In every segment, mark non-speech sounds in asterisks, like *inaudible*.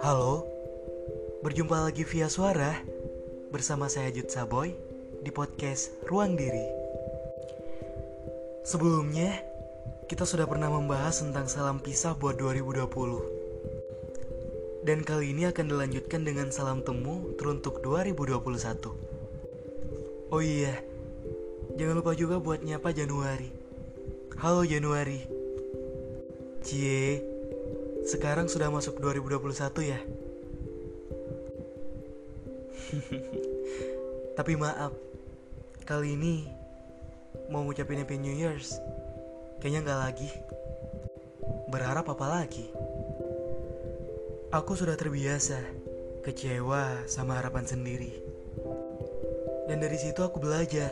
Halo, berjumpa lagi via suara bersama saya Jud Saboy di podcast Ruang Diri. Sebelumnya, kita sudah pernah membahas tentang salam pisah buat 2020. Dan kali ini akan dilanjutkan dengan salam temu teruntuk 2021. Oh iya, jangan lupa juga buat nyapa Januari. Halo Januari. Cie, sekarang sudah masuk 2021 ya. *laughs* Tapi maaf, kali ini mau ngucapin Happy New Year's. Kayaknya nggak lagi. Berharap apa lagi? Aku sudah terbiasa kecewa sama harapan sendiri. Dan dari situ aku belajar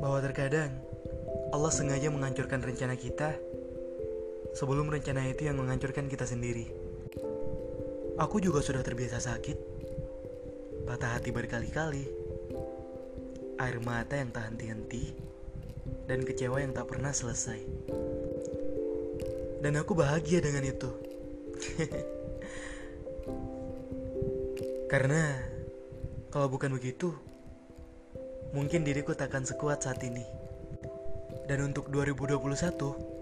bahwa terkadang Allah sengaja menghancurkan rencana kita sebelum rencana itu yang menghancurkan kita sendiri. Aku juga sudah terbiasa sakit, patah hati berkali-kali, air mata yang tak henti-henti, dan kecewa yang tak pernah selesai. Dan aku bahagia dengan itu. *laughs* Karena kalau bukan begitu, mungkin diriku takkan sekuat saat ini. Dan untuk 2021,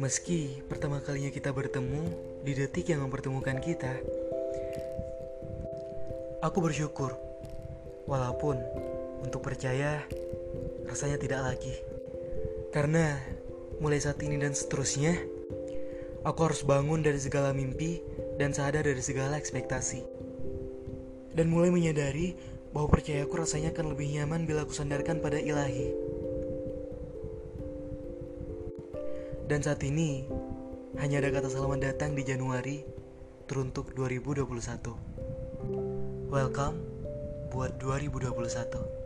Meski pertama kalinya kita bertemu di detik yang mempertemukan kita, aku bersyukur. Walaupun untuk percaya rasanya tidak lagi. Karena mulai saat ini dan seterusnya, aku harus bangun dari segala mimpi dan sadar dari segala ekspektasi. Dan mulai menyadari bahwa percayaku rasanya akan lebih nyaman bila aku sandarkan pada ilahi. Dan saat ini, hanya ada kata selamat datang di Januari teruntuk 2021. Welcome buat 2021.